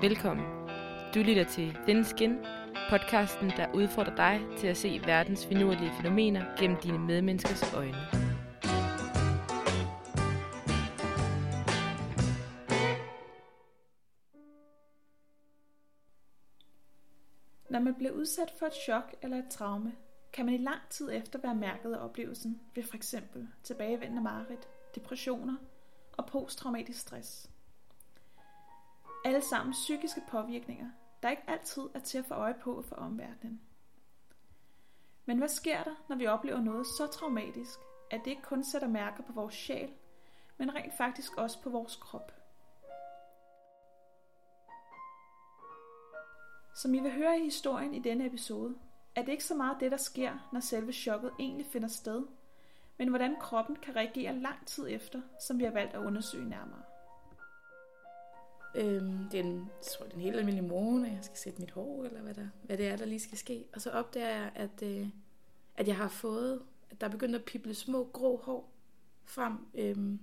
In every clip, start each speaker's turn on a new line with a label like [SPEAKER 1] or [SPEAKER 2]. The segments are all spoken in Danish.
[SPEAKER 1] Velkommen. Du lytter til Thin Skin, podcasten, der udfordrer dig til at se verdens finurlige fænomener gennem dine medmenneskers øjne.
[SPEAKER 2] Når man bliver udsat for et chok eller et traume, kan man i lang tid efter være mærket af oplevelsen ved f.eks. tilbagevendende mareridt, depressioner og posttraumatisk stress. Alle sammen psykiske påvirkninger, der ikke altid er til at få øje på for omverdenen. Men hvad sker der, når vi oplever noget så traumatisk, at det ikke kun sætter mærker på vores sjæl, men rent faktisk også på vores krop? Som I vil høre i historien i denne episode, er det ikke så meget det, der sker, når selve chokket egentlig finder sted, men hvordan kroppen kan reagere lang tid efter, som vi har valgt at undersøge nærmere.
[SPEAKER 3] Øhm, det, er en, jeg tror, det er en helt almindelig morgen, og jeg skal sætte mit hår, eller hvad, der, hvad det er, der lige skal ske. Og så opdager jeg, at, øh, at jeg har fået, at der er begyndt at pible små grå hår frem øhm,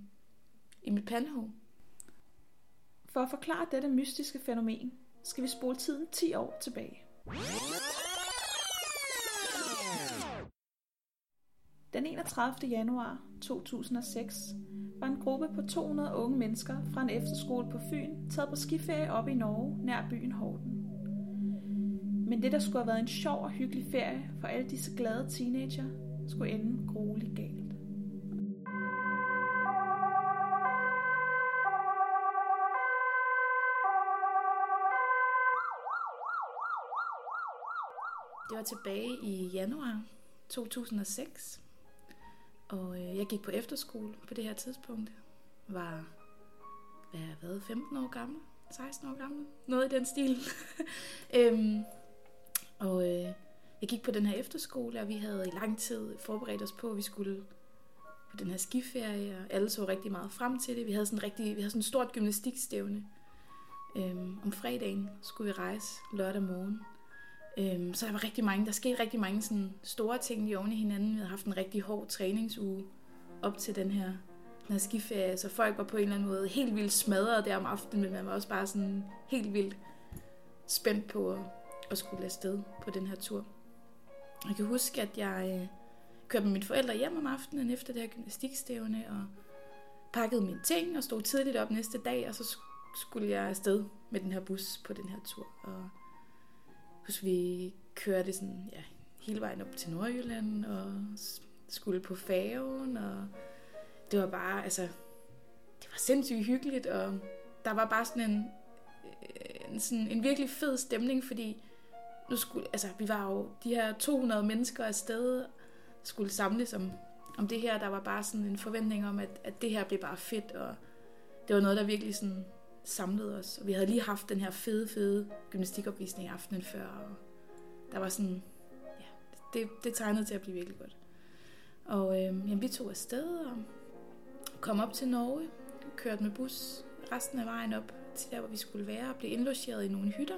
[SPEAKER 3] i mit pandehår.
[SPEAKER 2] For at forklare dette mystiske fænomen, skal vi spole tiden 10 år tilbage. Den 31. januar 2006 var en gruppe på 200 unge mennesker fra en efterskole på Fyn taget på skiferie op i Norge nær byen Horten. Men det, der skulle have været en sjov og hyggelig ferie for alle disse glade teenager, skulle ende grueligt galt.
[SPEAKER 3] Det var tilbage i januar 2006, og øh, jeg gik på efterskole på det her tidspunkt. Var, hvad har jeg været, 15 år gammel? 16 år gammel? Noget i den stil. øhm, og øh, jeg gik på den her efterskole, og vi havde i lang tid forberedt os på, at vi skulle på den her skiferie, og alle så rigtig meget frem til det. Vi havde sådan, rigtig, vi havde sådan et stort gymnastikstævne. Øhm, om fredagen skulle vi rejse lørdag morgen. Øhm, så der var rigtig mange, der skete rigtig mange sådan store ting lige oven i hinanden. Vi havde haft en rigtig hård træningsuge op til den her, den her skiferie, så folk var på en eller anden måde helt vildt smadret der om aftenen, men man var også bare sådan helt vildt spændt på at, at skulle afsted på den her tur. Jeg kan huske, at jeg øh, kørte med mine forældre hjem om aftenen efter det her gymnastikstævne, og pakkede mine ting og stod tidligt op næste dag, og så skulle jeg afsted med den her bus på den her tur. Og hvis vi kørte sådan, ja, hele vejen op til Nordjylland og skulle på færgen, og det var bare, altså, det var sindssygt hyggeligt, og der var bare sådan en, øh, en, sådan en virkelig fed stemning, fordi nu skulle, altså, vi var jo de her 200 mennesker afsted, skulle samles om, om det her. Der var bare sådan en forventning om, at, at det her blev bare fedt, og det var noget, der virkelig sådan samlede os. Og vi havde lige haft den her fede, fede gymnastikopvisning aftenen før, og der var sådan, ja, det, det tegnede til at blive virkelig godt. Og øh, jamen, vi tog afsted og kom op til Norge, kørte med bus resten af vejen op til der, hvor vi skulle være, og blev indlogeret i nogle hytter.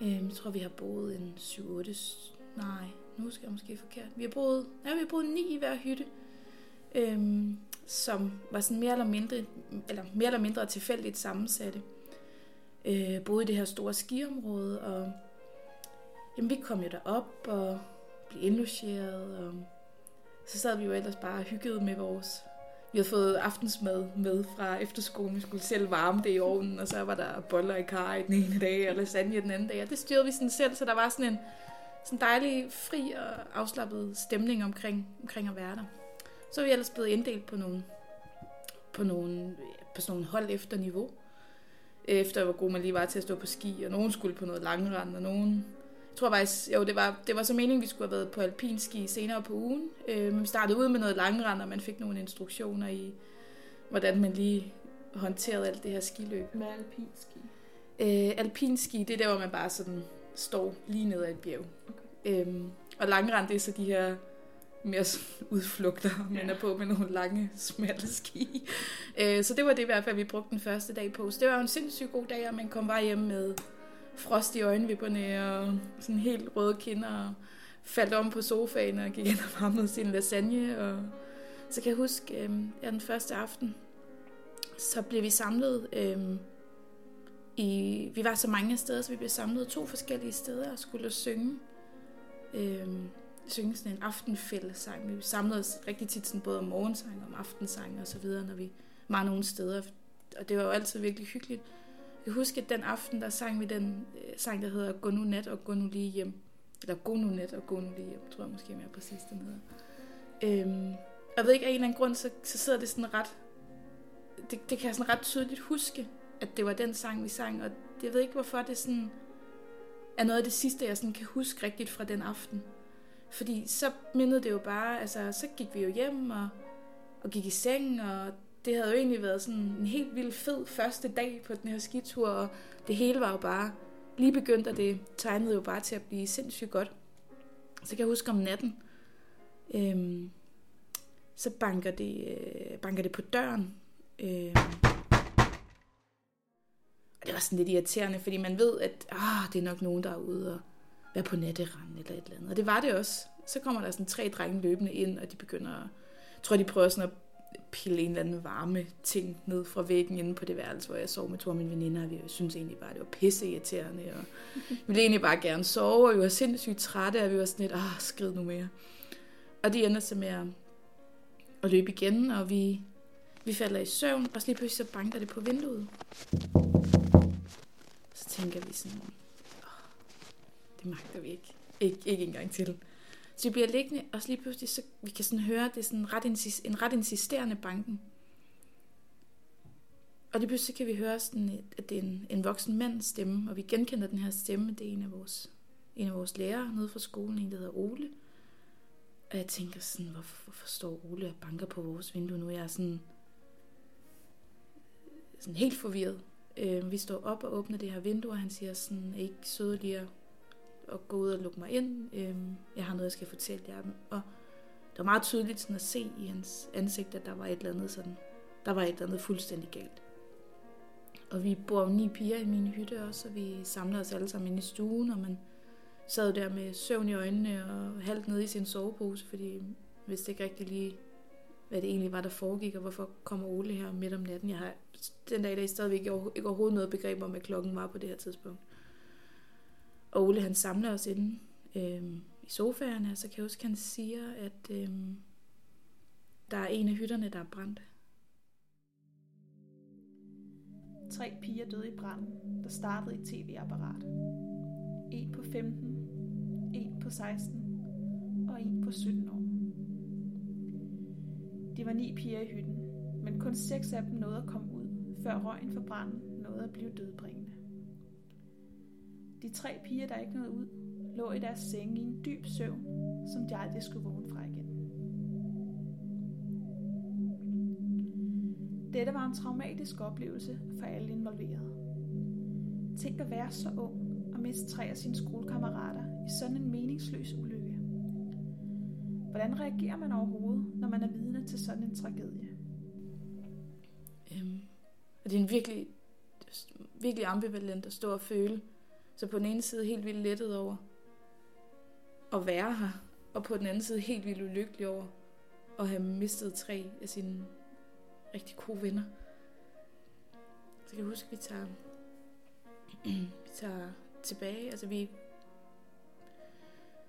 [SPEAKER 3] Øh, jeg tror, vi har boet en 7-8, nej, nu skal jeg måske forkert. Vi har boet, ja, vi har boet ni i hver hytte. Øhm, som var sådan mere eller mindre, eller mere eller mindre tilfældigt sammensatte. Øh, boede i det her store skiområde, og jamen, vi kom jo derop og blev indlogeret, og så sad vi jo ellers bare hyggede med vores... Vi havde fået aftensmad med fra efterskolen, vi skulle selv varme det i ovnen, og så var der boller i kar i den ene dag, og lasagne den anden dag, og det styrede vi sådan selv, så der var sådan en sådan dejlig, fri og afslappet stemning omkring, omkring at være der. Så er vi ellers blevet inddelt på nogle, på nogle, på sådan nogle hold efter niveau. Efter hvor god man lige var til at stå på ski, og nogen skulle på noget langrand, og nogen... Jeg tror faktisk, jo, det var, det var så meningen, vi skulle have været på alpinski senere på ugen. Øh, men vi startede ud med noget langrand, og man fik nogle instruktioner i, hvordan man lige håndterede alt det her skiløb.
[SPEAKER 2] Med alpinski?
[SPEAKER 3] Øh, alpinski, det er der, hvor man bare sådan står lige ned ad et bjerg. Okay. Øhm, og langrand, det er så de her mere udflugter, man er på med nogle lange, smalle ski. Øh, så det var det i hvert fald, vi brugte den første dag på. Så det var en sindssygt god dag, og man kom bare hjem med frost i øjenvipperne og sådan helt røde kinder og faldt om på sofaen og gik ind og varmede sin lasagne. Og så kan jeg huske, øh, ja, den første aften, så blev vi samlet øh, i, vi var så mange steder, så vi blev samlet to forskellige steder og skulle synge. Øhm, synge sådan en aftenfællesang. Vi samlede os rigtig tit sådan både om morgensang og om aftensang og så videre, når vi var nogle steder. Og det var jo altid virkelig hyggeligt. Jeg husker, at den aften, der sang vi den øh, sang, der hedder Gå nu nat og gå nu lige hjem. Eller Gå nu nat og gå nu lige hjem, tror jeg måske mere præcis, den hedder. Øhm, og jeg ved ikke, af en eller anden grund, så, så sidder det sådan ret... Det, det kan jeg sådan ret tydeligt huske, at det var den sang, vi sang. Og jeg ved ikke, hvorfor det sådan er noget af det sidste, jeg sådan kan huske rigtigt fra den aften. Fordi så mindede det jo bare, altså så gik vi jo hjem og, og gik i seng, og det havde jo egentlig været sådan en helt vild fed første dag på den her skitur, og det hele var jo bare lige begyndt, og det tegnede jo bare til at blive sindssygt godt. Så kan jeg huske om natten, øhm, så banker det, øh, banker det på døren. Øhm, og det var sådan lidt irriterende, fordi man ved, at ah, det er nok nogen, der er ude og være på natteranden eller et eller andet. Og det var det også. Så kommer der sådan tre drenge løbende ind, og de begynder, jeg tror de prøver sådan at pille en eller anden varme ting ned fra væggen inde på det værelse, hvor jeg sov med to af mine veninder, og vi synes egentlig bare, det var pisse irriterende, og vi ville egentlig bare gerne sove, og vi var sindssygt trætte, og vi var sådan lidt, ah, skrid nu mere. Og de ender så med at, at løbe igen, og vi, vi falder i søvn, og så lige pludselig så banker det på vinduet. Så tænker vi sådan, det magter vi ikke. ikke. Ikke engang til. Så vi bliver liggende, og så lige pludselig, så vi kan sådan høre, det er sådan ret insist, en ret insisterende banken. Og lige pludselig kan vi høre, sådan, at det er en, en voksen mands stemme, og vi genkender den her stemme, det er en af vores, en af vores lærere nede fra skolen, en der hedder Ole. Og jeg tænker sådan, hvorfor, hvorfor står Ole og banker på vores vindue nu? Jeg er sådan, sådan helt forvirret. Øh, vi står op og åbner det her vindue, og han siger sådan, ikke søde lige at gå ud og lukke mig ind. Øhm, jeg har noget, jeg skal fortælle jer. Og det var meget tydeligt sådan at se i hans ansigt, at der var et eller andet sådan, der var et eller andet fuldstændig galt. Og vi bor jo ni piger i min hytte også, og vi samlede os alle sammen inde i stuen, og man sad der med søvn i øjnene og halvt nede i sin sovepose, fordi vidste ikke rigtig lige, hvad det egentlig var, der foregik, og hvorfor kommer Ole her midt om natten. Jeg har den dag i dag stadigvæk ikke overhovedet noget begreb om, hvad klokken var på det her tidspunkt. Og Ole han samler os inde øh, i sofaerne, og så kan jeg huske, at han siger, at øh, der er en af hytterne, der er brændt.
[SPEAKER 2] Tre piger døde i branden, der startede i tv-apparat. En på 15, en på 16 og en på 17 år. De var ni piger i hytten, men kun seks af dem nåede at komme ud, før røgen fra branden nåede at blive dødbringende. De tre piger, der ikke nåede ud, lå i deres senge i en dyb søvn, som de aldrig skulle vågne fra igen. Dette var en traumatisk oplevelse for alle involverede. Tænk at være så ung og miste tre af sine skolekammerater i sådan en meningsløs ulykke. Hvordan reagerer man overhovedet, når man er vidne til sådan en tragedie?
[SPEAKER 3] Øhm, det er en virkelig, virkelig ambivalent at stå og føle, så på den ene side helt vildt lettet over at være her, og på den anden side helt vildt ulykkelig over at have mistet tre af sine rigtig gode venner. Så kan jeg huske, at vi tager, vi tager tilbage. Altså vi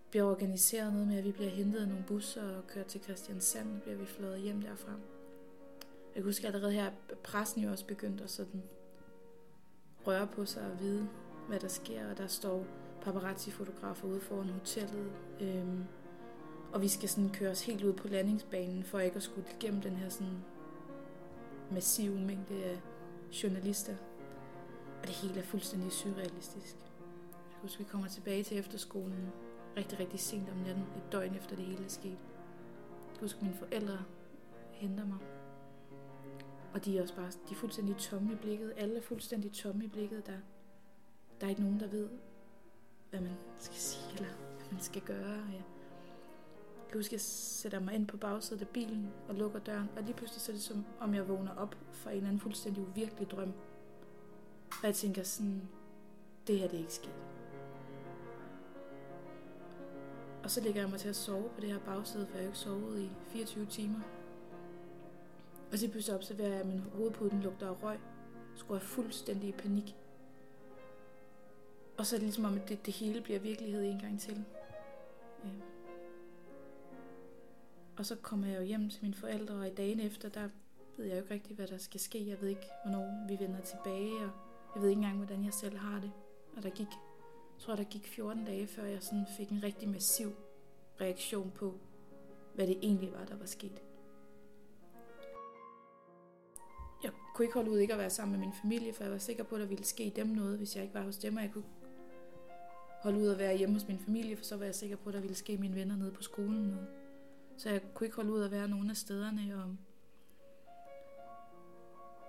[SPEAKER 3] bliver organiseret noget med, at vi bliver hentet af nogle busser og kørt til Christiansand, og bliver vi fløjet hjem derfra. Jeg kan huske allerede her, at pressen jo også begyndte at sådan røre på sig og vide, hvad der sker, og der står paparazzi-fotografer ude foran hotellet. Øhm, og vi skal sådan køre os helt ud på landingsbanen, for ikke at skulle igennem den her sådan massive mængde af journalister. Og det hele er fuldstændig surrealistisk. Jeg husker, vi kommer tilbage til efterskolen rigtig, rigtig sent om natten, et døgn efter det hele er sket. Jeg husker, mine forældre henter mig. Og de er også bare de er fuldstændig tomme i blikket. Alle er fuldstændig tomme i blikket. Der der er ikke nogen, der ved, hvad man skal sige, eller hvad man skal gøre. Jeg kan huske, at jeg sætter mig ind på bagsædet af bilen og lukker døren, og lige pludselig så er det som om jeg vågner op fra en eller anden fuldstændig uvirkelig drøm. Og jeg tænker sådan, det her det er ikke sket. Og så ligger jeg mig til at sove på det her bagsæde, for jeg har ikke sovet i 24 timer. Og så pludselig observerer jeg, at min hovedpude den lugter af røg. Så går jeg fuldstændig i panik og så er det ligesom om, at det, det hele bliver virkelighed en gang til. Øh. Og så kommer jeg jo hjem til mine forældre, og i dagen efter, der ved jeg jo ikke rigtig, hvad der skal ske. Jeg ved ikke, hvornår vi vender tilbage, og jeg ved ikke engang, hvordan jeg selv har det. Og der gik, jeg tror, der gik 14 dage, før jeg sådan fik en rigtig massiv reaktion på, hvad det egentlig var, der var sket. Jeg kunne ikke holde ud ikke at være sammen med min familie, for jeg var sikker på, at der ville ske dem noget, hvis jeg ikke var hos dem, og jeg kunne holde ud at være hjemme hos min familie, for så var jeg sikker på, at der ville ske mine venner nede på skolen noget. Så jeg kunne ikke holde ud at være nogen af stederne, og,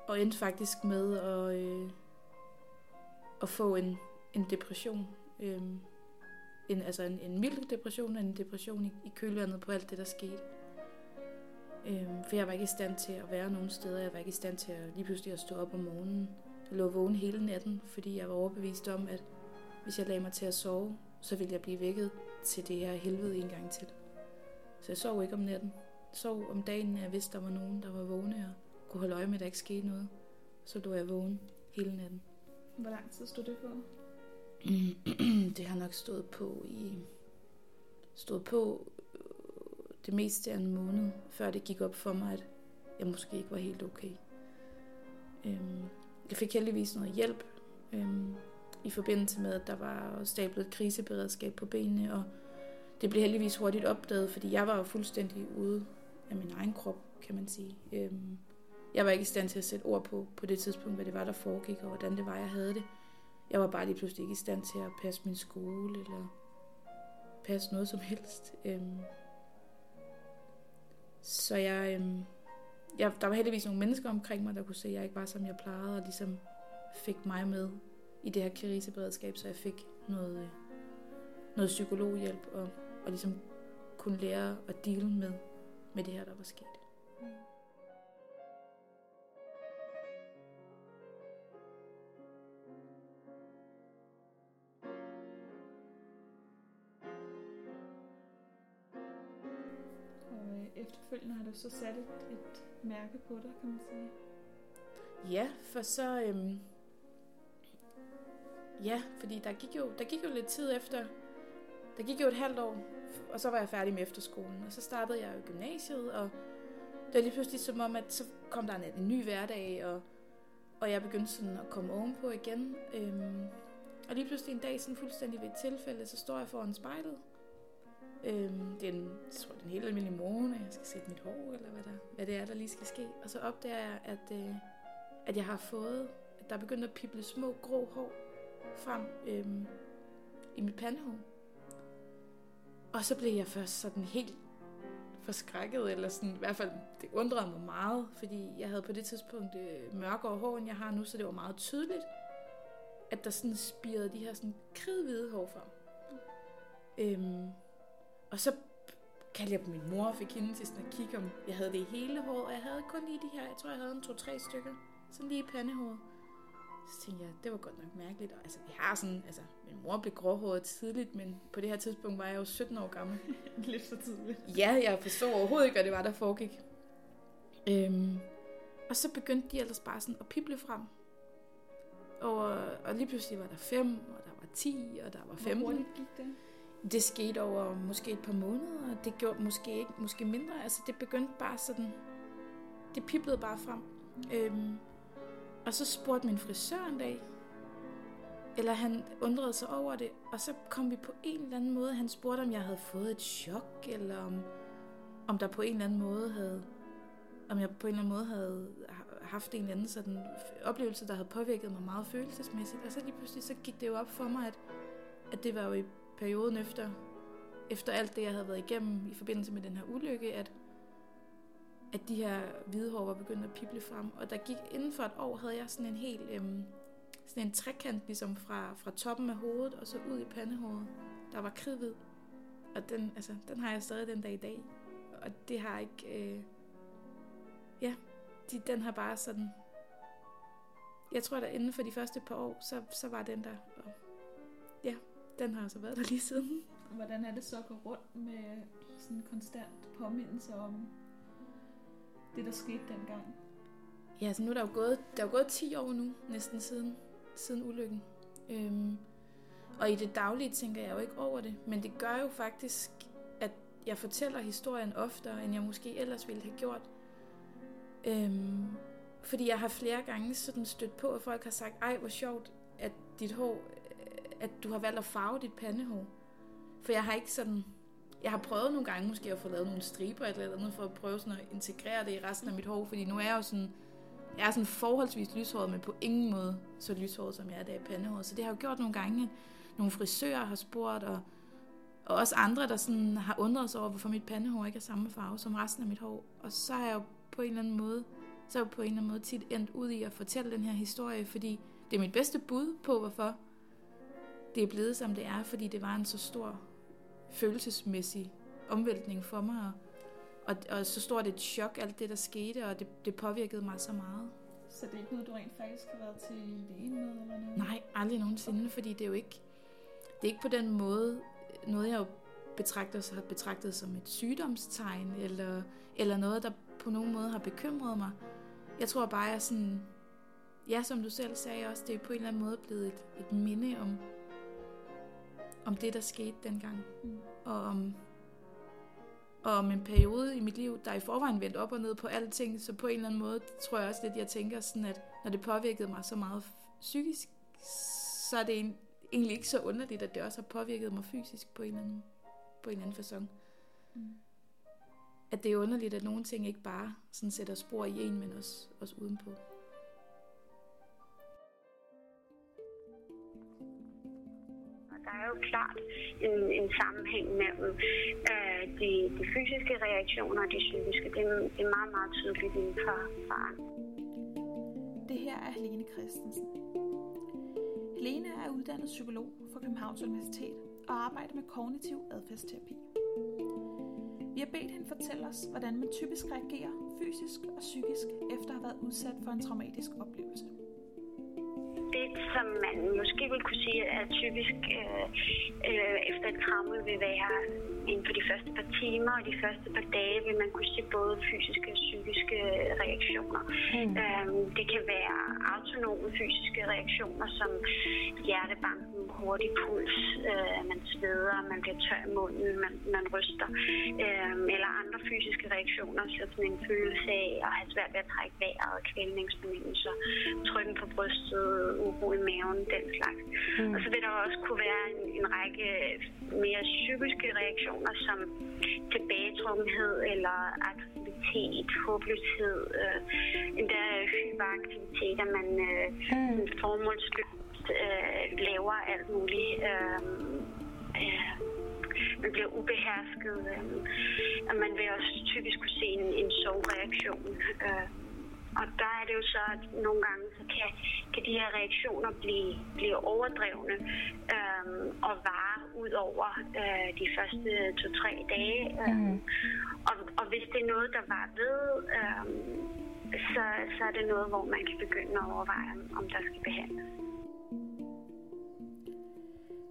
[SPEAKER 3] og endte faktisk med at, øh, at få en, en depression. Øh, en, altså en, en mild depression, en depression i, i kølvandet på alt det, der skete. Øh, for jeg var ikke i stand til at være nogen steder. Jeg var ikke i stand til at lige pludselig at stå op om morgenen. Jeg lå vågen hele natten, fordi jeg var overbevist om, at hvis jeg lagde mig til at sove, så ville jeg blive vækket til det her helvede en gang til. Så jeg sov ikke om natten. Jeg sov om dagen, jeg vidste, der var nogen, der var vågne og kunne holde øje med, at der ikke skete noget. Så lå jeg vågen hele natten.
[SPEAKER 2] Hvor lang tid stod det på?
[SPEAKER 3] det har nok stået på i stået på øh, det meste af en måned, før det gik op for mig, at jeg måske ikke var helt okay. Øhm, jeg fik heldigvis noget hjælp øhm, i forbindelse med, at der var stablet et kriseberedskab på benene, og det blev heldigvis hurtigt opdaget, fordi jeg var jo fuldstændig ude af min egen krop, kan man sige. Øhm, jeg var ikke i stand til at sætte ord på, på det tidspunkt, hvad det var, der foregik, og hvordan det var, jeg havde det. Jeg var bare lige pludselig ikke i stand til at passe min skole, eller passe noget som helst. Øhm, så jeg, øhm, jeg, der var heldigvis nogle mennesker omkring mig, der kunne se, at jeg ikke var, som jeg plejede, og ligesom fik mig med i det her kriseberedskab, så jeg fik noget, øh, noget psykologhjælp, og, og ligesom kunne lære at deal med, med det her, der var sket.
[SPEAKER 2] Og øh, efterfølgende har du så sat et, et mærke på dig, kan man sige.
[SPEAKER 3] Ja, for så... Øhm, ja, fordi der gik, jo, der gik jo lidt tid efter... Der gik jo et halvt år, og så var jeg færdig med efterskolen. Og så startede jeg jo gymnasiet, og det var lige pludselig som om, at så kom der en, en ny hverdag, og, og jeg begyndte sådan at komme ovenpå igen. Øhm, og lige pludselig en dag, sådan fuldstændig ved et tilfælde, så står jeg foran spejlet. Øhm, det er en, jeg tror, det er en helt almindelig morgen, og jeg skal sætte mit hår, eller hvad, der, hvad det er, der lige skal ske. Og så opdager jeg, at, øh, at jeg har fået, at der er begyndt at pible små grå hår frem øhm, i mit pandehår. Og så blev jeg først sådan helt forskrækket, eller sådan, i hvert fald, det undrede mig meget, fordi jeg havde på det tidspunkt øh, mørkere hår, end jeg har nu, så det var meget tydeligt, at der sådan spirede de her sådan kridhvide hår frem. Øhm, og så kaldte jeg på min mor og fik hende til sådan at kigge, om jeg havde det i hele håret, og jeg havde kun lige de her, jeg tror, jeg havde en to-tre stykker, sådan lige i pandehåret. Så tænkte jeg, det var godt nok mærkeligt. Og, altså, vi har sådan, altså, min mor blev gråhåret tidligt, men på det her tidspunkt var jeg jo 17 år gammel.
[SPEAKER 2] Lidt for tidligt.
[SPEAKER 3] Ja, jeg forstod overhovedet ikke, hvad det var, der foregik. Øhm, og så begyndte de ellers bare sådan at pible frem. Og, og lige pludselig var der fem, og der var 10, og der var 15.
[SPEAKER 2] Hvor hurtigt gik det?
[SPEAKER 3] Det skete over måske et par måneder, og det gjorde måske ikke, måske mindre. Altså det begyndte bare sådan, det piblede bare frem. Øhm, og så spurgte min frisør en dag, eller han undrede sig over det, og så kom vi på en eller anden måde, han spurgte, om jeg havde fået et chok, eller om, om der på en eller anden måde havde, om jeg på en eller anden måde havde haft en eller anden sådan oplevelse, der havde påvirket mig meget følelsesmæssigt. Og så lige pludselig så gik det jo op for mig, at, at det var jo i perioden efter, efter alt det, jeg havde været igennem i forbindelse med den her ulykke, at, at de her hvide hår var begyndt at pible frem. Og der gik inden for et år, havde jeg sådan en helt øhm, sådan en trekant, ligesom fra, fra toppen af hovedet og så ud i pandehåret, der var kridhvid. Og den, altså, den har jeg stadig den dag i dag. Og det har ikke... Øh, ja, de, den har bare sådan... Jeg tror, at inden for de første par år, så, så var den der. Og ja, den har altså været der lige siden.
[SPEAKER 2] Hvordan er det så at gå rundt med sådan en konstant påmindelse om det, der skete dengang?
[SPEAKER 3] Ja, så nu er der jo gået, der er jo gået 10 år nu, næsten siden, siden ulykken. Øhm, Og i det daglige tænker jeg jo ikke over det, men det gør jo faktisk, at jeg fortæller historien oftere, end jeg måske ellers ville have gjort. Øhm, fordi jeg har flere gange sådan stødt på, at folk har sagt, ej hvor sjovt, at dit hår, at du har valgt at farve dit pandehår. For jeg har ikke sådan, jeg har prøvet nogle gange måske at få lavet nogle striber eller andet, for at prøve sådan at integrere det i resten af mit hår, fordi nu er jeg jo sådan, jeg er sådan forholdsvis lyshåret, men på ingen måde så lyshåret, som jeg er der i pandehåret. Så det har jeg jo gjort nogle gange. Nogle frisører har spurgt, og, og også andre, der sådan har undret sig over, hvorfor mit pandehår ikke er samme farve som resten af mit hår. Og så har jeg jo på en eller anden måde, så er jeg på en eller anden måde tit endt ud i at fortælle den her historie, fordi det er mit bedste bud på, hvorfor det er blevet, som det er, fordi det var en så stor følelsesmæssig omvæltning for mig, og, og, så stort et chok, alt det, der skete, og det, det påvirkede mig så meget.
[SPEAKER 2] Så det er ikke noget, du rent faktisk har været til lægen med, eller noget?
[SPEAKER 3] Nej, aldrig nogensinde, fordi det er jo ikke, det er ikke på den måde noget, jeg jo betragter, har betragtet som et sygdomstegn, eller, eller noget, der på nogen måde har bekymret mig. Jeg tror bare, jeg sådan, ja, som du selv sagde også, det er på en eller anden måde blevet et, et minde om, om det, der skete dengang. Mm. Og om, og om en periode i mit liv, der i forvejen vendt op og ned på alting, så på en eller anden måde tror jeg også lidt, jeg tænker sådan, at når det påvirkede mig så meget psykisk, så er det en, egentlig ikke så underligt, at det også har påvirket mig fysisk på en eller anden, på en eller anden façon. Mm. At det er underligt, at nogle ting ikke bare sådan sætter spor i en, men også, også udenpå.
[SPEAKER 4] Jo klart en, en sammenhæng mellem øh, de, de fysiske reaktioner og de psykiske. Det, det er meget, meget tydeligt inden for faren.
[SPEAKER 2] Det her er Helene Christensen. Helene er uddannet psykolog fra Københavns Universitet og arbejder med kognitiv adfærdsterapi. Vi har bedt hende fortælle os, hvordan man typisk reagerer fysisk og psykisk efter at have været udsat for en traumatisk oplevelse
[SPEAKER 4] som man måske vil kunne sige er typisk øh, øh, efter et traume, vil være inden for de første par timer og de første par dage, vil man kunne se både fysiske og psykiske reaktioner. Mm. Øhm, det kan være autonome fysiske reaktioner, som hjertebanken, hurtig puls, øh, man sveder, man bliver tør i munden, man, man ryster, øh, eller andre fysiske reaktioner, som en følelse af at have svært ved at trække vejret, kvælningsfornemmelser, trykken på brystet, uro i maven, den slags. Mm. Og så vil der også kunne være en, en række mere psykiske reaktioner, som tilbagetrukkenhed eller aktivitet, håbløshed, øh, endda hyperaktivitet, at man øh, mm. formålsløst øh, laver alt muligt. Øh, øh, man bliver ubehersket. Øh, og man vil også typisk kunne se en, en sovreaktion. Øh, og der er det jo så, at nogle gange så kan, kan de her reaktioner blive, blive overdrevne øhm, og vare ud over øh, de første to-tre dage. Øhm, mm. og, og hvis det er noget, der var ved, øhm, så, så er det noget, hvor man kan begynde at overveje, om der skal behandles.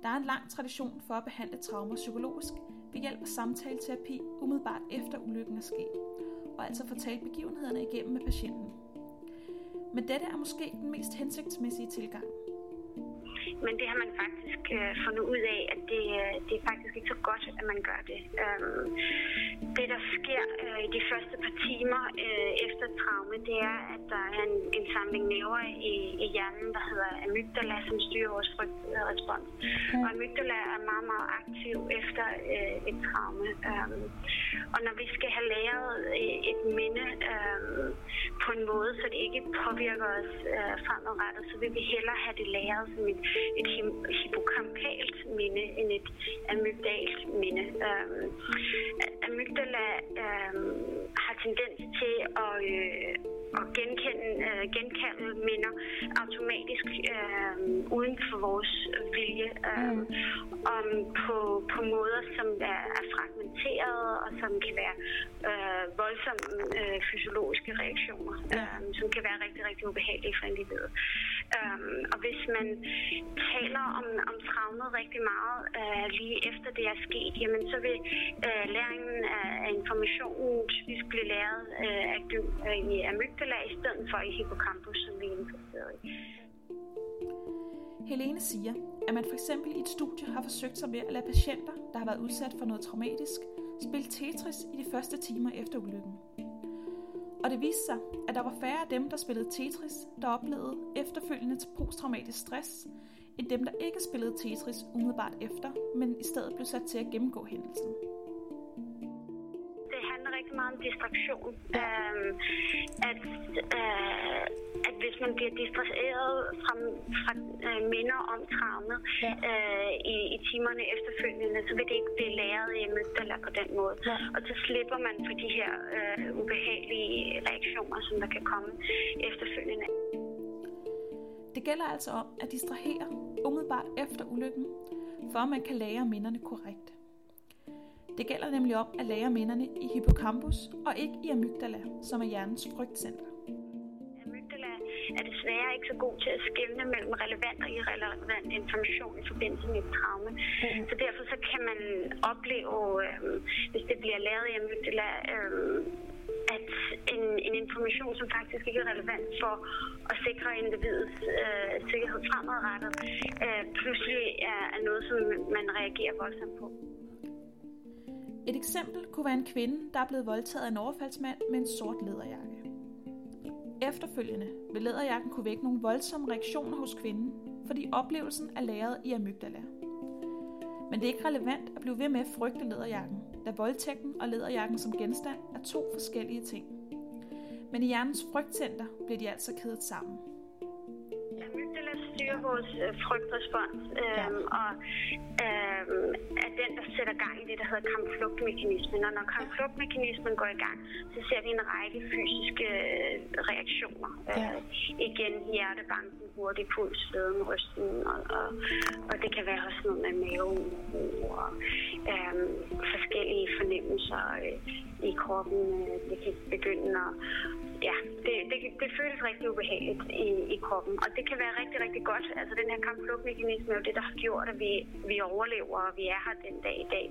[SPEAKER 2] Der er en lang tradition for at behandle traumer psykologisk ved hjælp af samtaleterapi umiddelbart efter ulykken er sket og altså fortælle begivenhederne igennem med patienten. Men dette er måske den mest hensigtsmæssige tilgang.
[SPEAKER 4] Men det har man faktisk øh, fundet ud af, at det, øh, det er faktisk ikke så godt, at man gør det. Øhm, det, der sker øh, i de første par timer øh, efter traume, det er, at der er en, en samling nerver i, i hjernen, der hedder amygdala, som styrer vores frygtrespons. Mm. Og amygdala er meget, meget aktiv efter øh, et traume. Øhm, og når vi skal have læret øh, et minde øh, på en måde, så det ikke påvirker os øh, fremadrettet, så vil vi hellere have det meget som et, et hippocampalt minde end et amygdalt minde. Øhm, amygdala øhm, har tendens til at, øh, at genkende, øh, genkalde minder automatisk øh, uden for vores vilje. Øh, mm. om på, på måder, som er, er fragmenterede og som kan være øh, voldsomme øh, fysiologiske reaktioner, øh, som kan være rigtig, rigtig ubehagelige for individet. Øh, og hvis man taler om, om traumet rigtig meget øh, lige efter det er sket, jamen så vil øh, læringen af, af informationen typisk blive læret øh, af, øh, i amygdala i stedet for i hippocampus, som vi er interesseret i.
[SPEAKER 2] Helene siger, at man for eksempel i et studie har forsøgt sig med at lade patienter, der har været udsat for noget traumatisk, spille Tetris i de første timer efter ulykken. Og det viste sig, at der var færre af dem, der spillede Tetris, der oplevede efterfølgende posttraumatisk stress, end dem, der ikke spillede Tetris umiddelbart efter, men i stedet blev sat til at gennemgå hændelsen
[SPEAKER 4] rigtig meget om distraktion. Ja. Øhm, at, øh, hvis man bliver distraheret fra, fra øh, minder om traumet ja. øh, i, i timerne efterfølgende, så vil det ikke blive læret i amygdala på den måde. Ja. Og så slipper man for de her øh, ubehagelige reaktioner, som der kan komme efterfølgende.
[SPEAKER 2] Det gælder altså om at distrahere umiddelbart efter ulykken, for at man kan lære minderne korrekt. Det gælder nemlig om at lære minderne i hippocampus og ikke i amygdala, som er hjernens frygtcenter.
[SPEAKER 4] Er desværre ikke så god til at skelne mellem relevant og irrelevant information i forbindelse med et traume. Mm. Så derfor så kan man opleve, øh, hvis det bliver lavet i amygdala, øh, at en, en information, som faktisk ikke er relevant for at sikre individets øh, sikkerhed fremadrettet, øh, pludselig er, er noget, som man reagerer voldsomt på.
[SPEAKER 2] Et eksempel kunne være en kvinde, der er blevet voldtaget af en overfaldsmand med en sort læderjakke. Efterfølgende vil læderjakken kunne vække nogle voldsomme reaktioner hos kvinden, fordi oplevelsen er lagret i amygdala. Men det er ikke relevant at blive ved med at frygte læderjakken, da voldtægten og læderjakken som genstand er to forskellige ting. Men i hjernens frygtcenter bliver de altså kædet sammen
[SPEAKER 4] vores øh, frygtrespons, øh, ja. og øh, er den, der sætter gang i det, der hedder kampflugtmekanismen. Og når kampflugtmekanismen går i gang, så ser vi en række fysiske øh, reaktioner. Ja. Øh, igen hjertebanken, hurtig puls, sveden, rysten, og, og, og det kan være også noget med maven og øh, forskellige fornemmelser øh, i kroppen. Øh, det kan begynde at ja, det, det, det føles rigtig ubehageligt i, i kroppen. Og det kan være rigtig, rigtig godt. Altså den her kampflugtmekanisme er jo det, der har gjort, at vi, vi overlever, og vi er her den dag i dag.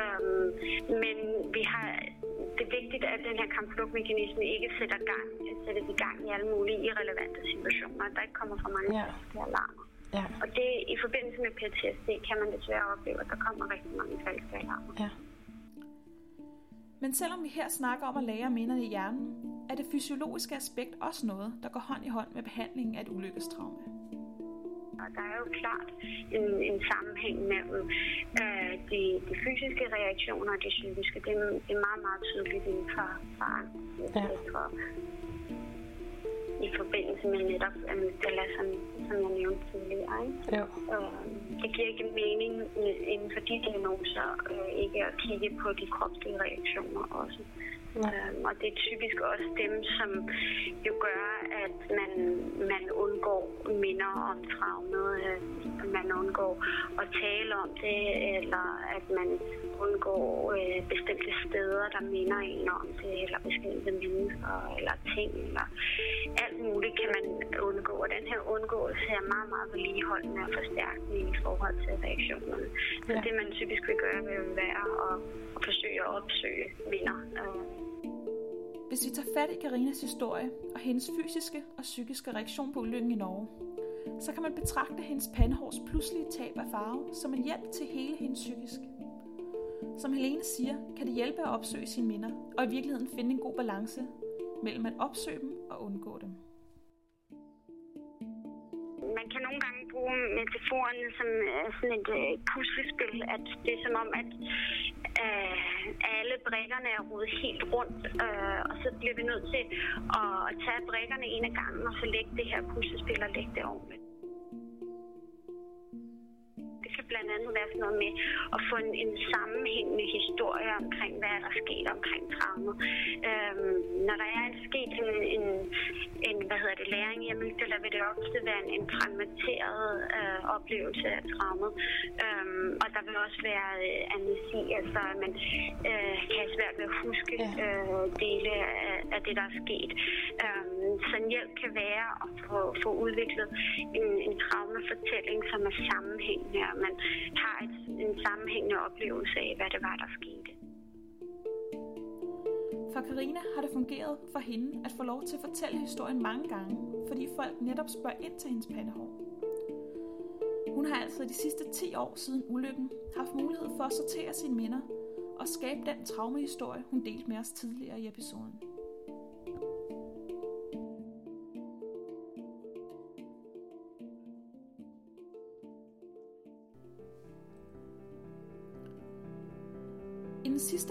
[SPEAKER 4] Um, men vi har, det er vigtigt, at den her kampflugtmekanisme ikke sætter, gang, sætter i gang i alle mulige irrelevante situationer. At der ikke kommer for mange ja. alarmer. Ja. Og det i forbindelse med PTSD kan man desværre opleve, at der kommer rigtig mange falske alarmer. Ja.
[SPEAKER 2] Men selvom vi her snakker om at lære minderne i hjernen, er det fysiologiske aspekt også noget, der går hånd i hånd med behandlingen af et ulykkestraume.
[SPEAKER 4] Der er jo klart en, en sammenhæng mellem øh, de, de fysiske reaktioner og de psykiske. Det, er, det er meget, meget tydeligt inden for, for angst. Ja. For, i forbindelse med netop amygdala, som, som jeg nævnte tidligere. Ikke? Ja. Øh, det giver ikke mening inden for de diagnoser øh, ikke at kigge på de kropslige reaktioner også. Ja. Øhm, og det er typisk også dem, som jo gør, at man, man undgår minder om traumet, øh, man undgår at tale om det, eller at man undgår øh, bestemte steder, der minder en om det, eller bestemte mennesker, eller ting, eller alt muligt kan man undgå. Og den her undgåelse er meget, meget vedligeholdende og forstærkende i forhold til reaktionerne. Ja. Så det, man typisk vil gøre, vil være at, at forsøge at opsøge minder. Øh,
[SPEAKER 2] hvis vi tager fat i Karinas historie og hendes fysiske og psykiske reaktion på ulykken i Norge, så kan man betragte hendes pandehårs pludselige tab af farve som en hjælp til hele hendes psykisk. Som Helene siger, kan det hjælpe at opsøge sine minder, og i virkeligheden finde en god balance mellem at opsøge dem og undgå dem
[SPEAKER 4] man kan nogle gange bruge metaforen som uh, sådan et øh, puslespil, at det er som om, at øh, alle brækkerne er rodet helt rundt, øh, og så bliver vi nødt til at tage brækkerne en af gangen, og så lægge det her puslespil og lægge det ordentligt blandt andet være sådan noget med at få en, en sammenhængende historie omkring, hvad der er sket omkring traumet. Øhm, når der er sket en, en, en hvad hedder det, læring i amygdala, vil det ofte være en, en fragmenteret øh, oplevelse af traumet. Øhm, og der vil også være øh, amnesi, altså at man øh, kan svært ved at huske øh, dele af, af det, der er sket. Øhm, sådan hjælp kan være at få, få udviklet en, en traumafortælling, som er sammenhængende, og man har et, en sammenhængende oplevelse af, hvad det var, der skete.
[SPEAKER 2] For Karina har det fungeret for hende at få lov til at fortælle historien mange gange, fordi folk netop spørger ind til hendes pandehår. Hun Hun har altså de sidste 10 år siden ulykken haft mulighed for at sortere sine minder og skabe den traumehistorie, hun delte med os tidligere i episoden.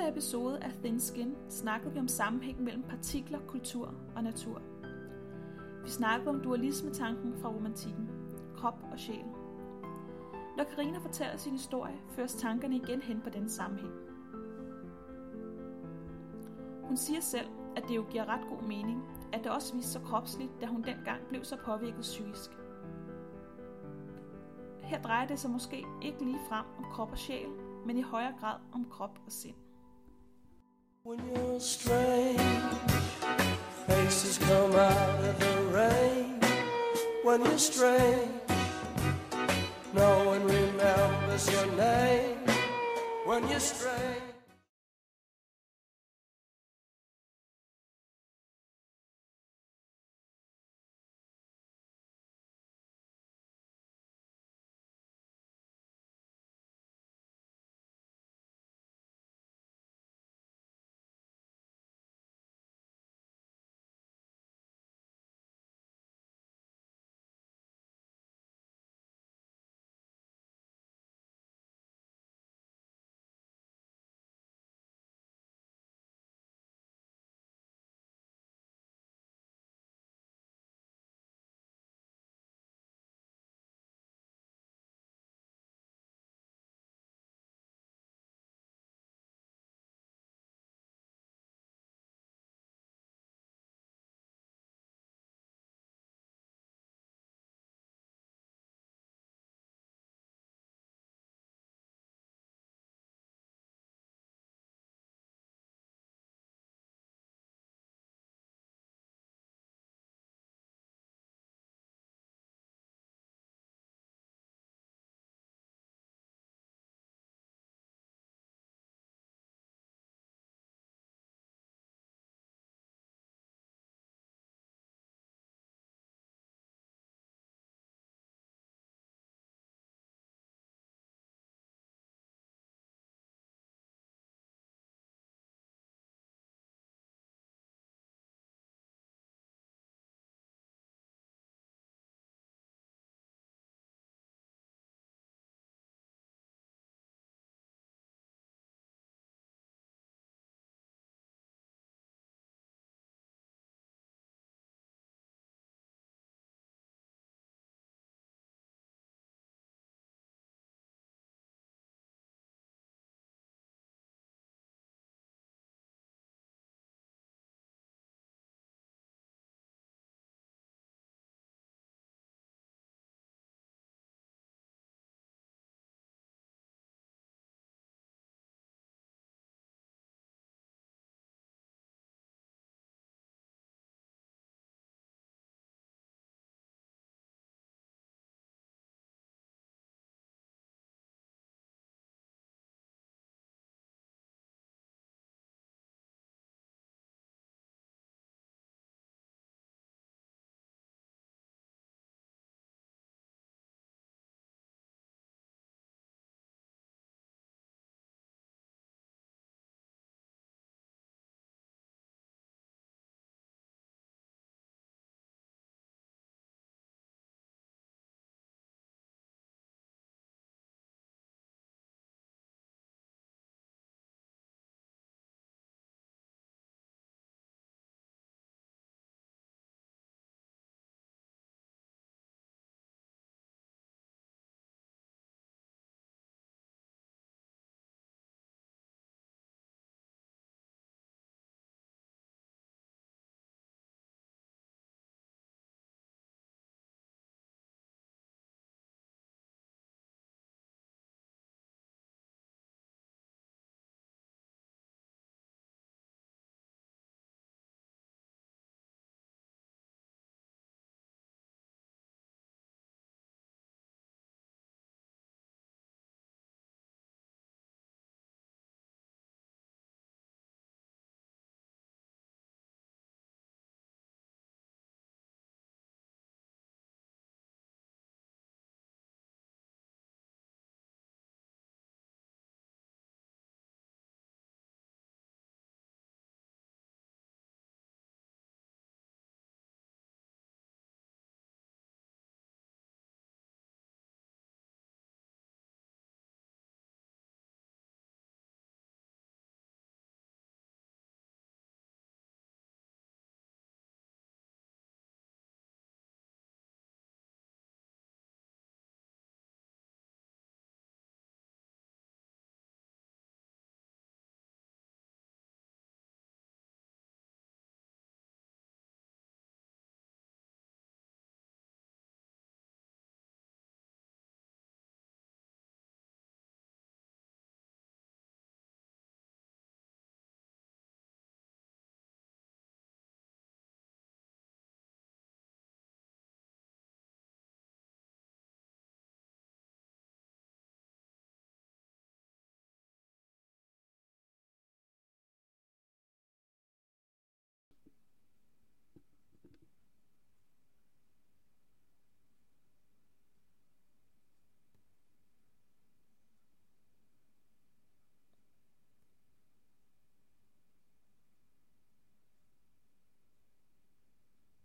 [SPEAKER 2] Sidste episode af Thin Skin snakkede vi om sammenhængen mellem partikler, kultur og natur. Vi snakkede om dualismetanken fra romantikken, krop og sjæl. Når Karina fortæller sin historie, føres tankerne igen hen på den sammenhæng. Hun siger selv, at det jo giver ret god mening, at det også viste sig kropsligt, da hun dengang blev så påvirket psykisk. Her drejer det sig måske ikke lige frem om krop og sjæl, men i højere grad om krop og sind.
[SPEAKER 5] When you're strange, faces come out of the rain. When you're strange, no one remembers your name. When you're strange.